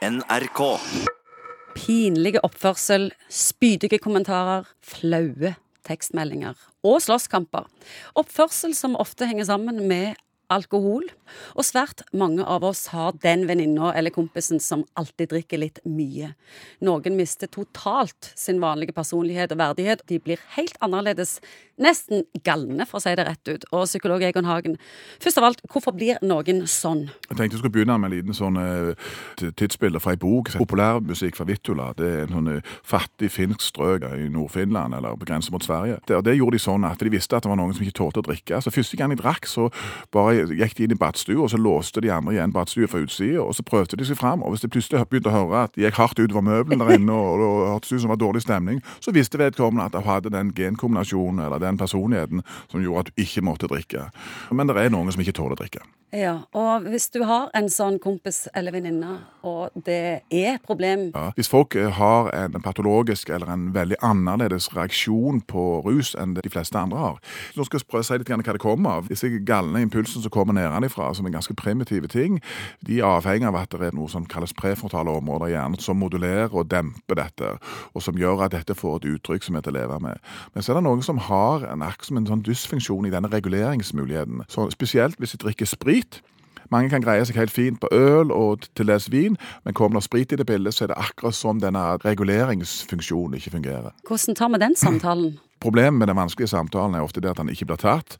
NRK. Pinlig oppførsel, spydige kommentarer, flaue tekstmeldinger og slåsskamper. Oppførsel som ofte henger sammen med alkohol. Og svært mange av oss har den venninna eller kompisen som alltid drikker litt mye. Noen mister totalt sin vanlige personlighet og verdighet. De blir helt annerledes, nesten galne, for å si det rett ut. Og psykolog Egon Hagen, først av alt, hvorfor blir noen sånn? Jeg tenkte jeg skulle begynne med en liten sånn uh, tidsbilde fra ei bok. Populærmusikk fra Vittula. Det er en sånn uh, fattig finsk strøk i Nord-Finland, eller på grensen mot Sverige. Det, og det gjorde de sånn at de visste at det var noen som ikke tålte å drikke. Så første gang de drakk, så bare gikk de inn i badstua, og så låste de andre igjen badstua fra utsida, og så prøvde de seg fram. Og hvis de plutselig begynte å høre at de gikk hardt utover møblene der inne, og det hørtes ut som det var dårlig stemning, så visste vedkommende at de hadde den genkombinasjonen eller den personligheten som gjorde at du ikke måtte drikke. Men det er noen som ikke tåler å drikke. Ja, og hvis du har en sånn kompis eller venninne, og det er et problem ja, Hvis folk har en patologisk eller en veldig annerledes reaksjon på rus enn de fleste andre har Nå skal jeg prøve å si litt hva det kommer av. Disse galne impulsene som kommer nedenfra, som er ganske primitive ting, de er avhengig av at det er noe som kalles prefrontale områder i hjernen, som modulerer og demper dette, og som gjør at dette får et uttrykk som er til leve med. Men så er det noen som har en, en sånn dysfunksjon i denne reguleringsmuligheten. Så spesielt hvis de drikker sprit. Mange kan greie seg helt fint på øl og til dels vin, men kommer det sprit i det bildet, så er det akkurat som denne reguleringsfunksjonen ikke fungerer. Hvordan tar vi den samtalen? Problemet med den vanskelige samtalen er ofte det at den ikke blir tatt.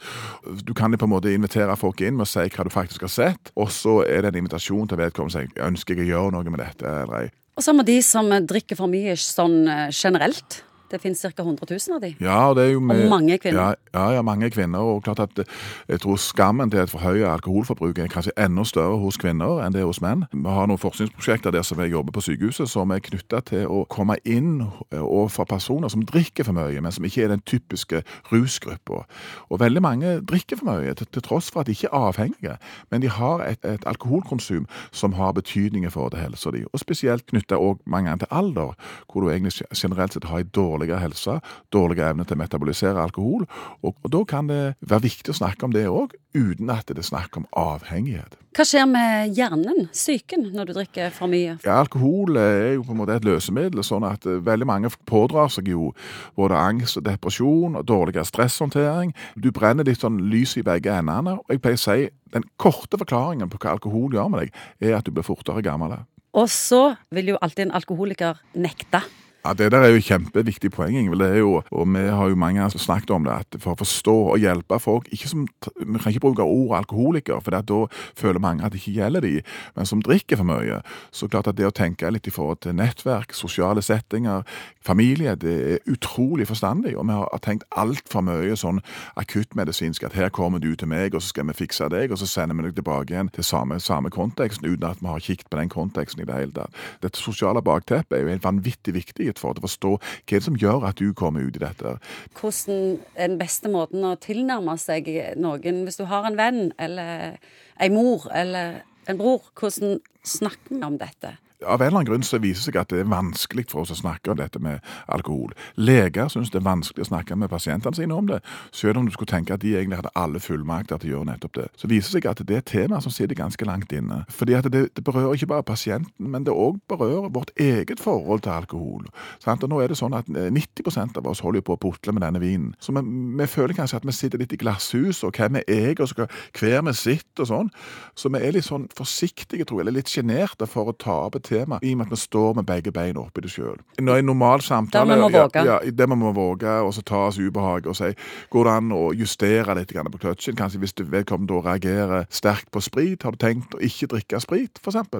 Du kan på en måte invitere folk inn med å si hva du faktisk har sett, og så er det en invitasjon til vedkommende som sier ønsker jeg å gjøre noe med dette eller ei. Og så må de som drikker for mye sånn eh, generelt det finnes ca. 100 000 av de. Ja, og, med, og mange kvinner. Ja, ja, mange kvinner. Og klart at jeg tror skammen til et forhøyet alkoholforbruk er kanskje enda større hos kvinner enn det er hos menn. Vi har noen forskningsprosjekter der som jeg jobber på sykehuset, som er knytta til å komme inn overfor personer som drikker for mye, men som ikke er den typiske rusgruppa. Og veldig mange drikker for mye, til, til, tross for at de ikke er avhengige. Men de har et, et alkoholkonsum som har betydning for helsa di. Og spesielt knytta mange ganger til alder, hvor du egentlig generelt sett har en dårlig dårligere helse, dårligere evne til å metabolisere alkohol. Og, og Da kan det være viktig å snakke om det òg, uten at det er snakk om avhengighet. Hva skjer med hjernen, psyken, når du drikker for mye? Ja, Alkohol er jo på en måte et løsemiddel, sånn at eh, veldig mange pådrar seg jo både angst og depresjon og dårligere stresshåndtering. Du brenner litt sånn lys i begge endene. og jeg pleier å si den korte forklaringen på hva alkohol gjør med deg, er at du blir fortere gammel. Og så vil jo alltid en alkoholiker nekte ja, Det der er jo kjempeviktig poeng. Ingvild. Og Vi har jo mange som snakket om det, at for å forstå og hjelpe folk ikke som, Vi kan ikke bruke ordet alkoholiker, for da føler mange at det ikke gjelder de, men som drikker for mye. Så klart at det å tenke litt i forhold til nettverk, sosiale settinger, familie, det er utrolig forstandig. Og vi har tenkt altfor mye sånn akuttmedisinsk at her kommer du til meg, og så skal vi fikse deg, og så sender vi deg tilbake igjen til samme, samme konteksten, uten at vi har kikket på den konteksten i det hele tatt. Dette sosiale bakteppet er jo helt vanvittig viktig mulighet for å forstå hva som gjør at du kommer ut i dette. Hvordan er den beste måten å tilnærme seg noen Hvis du har en venn eller en mor eller en bror, hvordan snakker vi om dette? Av en eller annen grunn så viser det seg at det er vanskelig for oss å snakke om dette med alkohol. Leger syns det er vanskelig å snakke med pasientene sine om det, selv om du skulle tenke at de egentlig hadde alle fullmakter til å gjøre nettopp det. Så viser det seg at det er et tema som sitter ganske langt inne. Fordi at det, det berører ikke bare pasienten, men det òg berører vårt eget forhold til alkohol. Sant? Og nå er det sånn at 90 eh, av oss holder på å putle med denne vinen. Så vi, vi, føler kanskje at vi sitter litt i glasshus, og hvem er jeg, og skal, hver vi sitt, og sånn. Så vi er litt sånn forsiktige, tror jeg, eller litt sjenerte for å ta opp et tema, i og med at vi står med begge bein oppi det sjøl. Når en normal samtale vi må våge. Ja, ja, det vi må våge, og så ta oss ubehaget og si går det an å justere litt på kløtsjen? Kanskje hvis vedkommende reagerer sterkt på sprit, har du tenkt å ikke drikke sprit, f.eks.?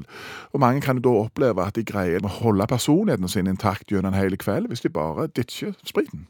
Og mange kan da oppleve at de greier å holde personligheten sin intakt gjennom en hel kveld hvis de bare ditcher spriten.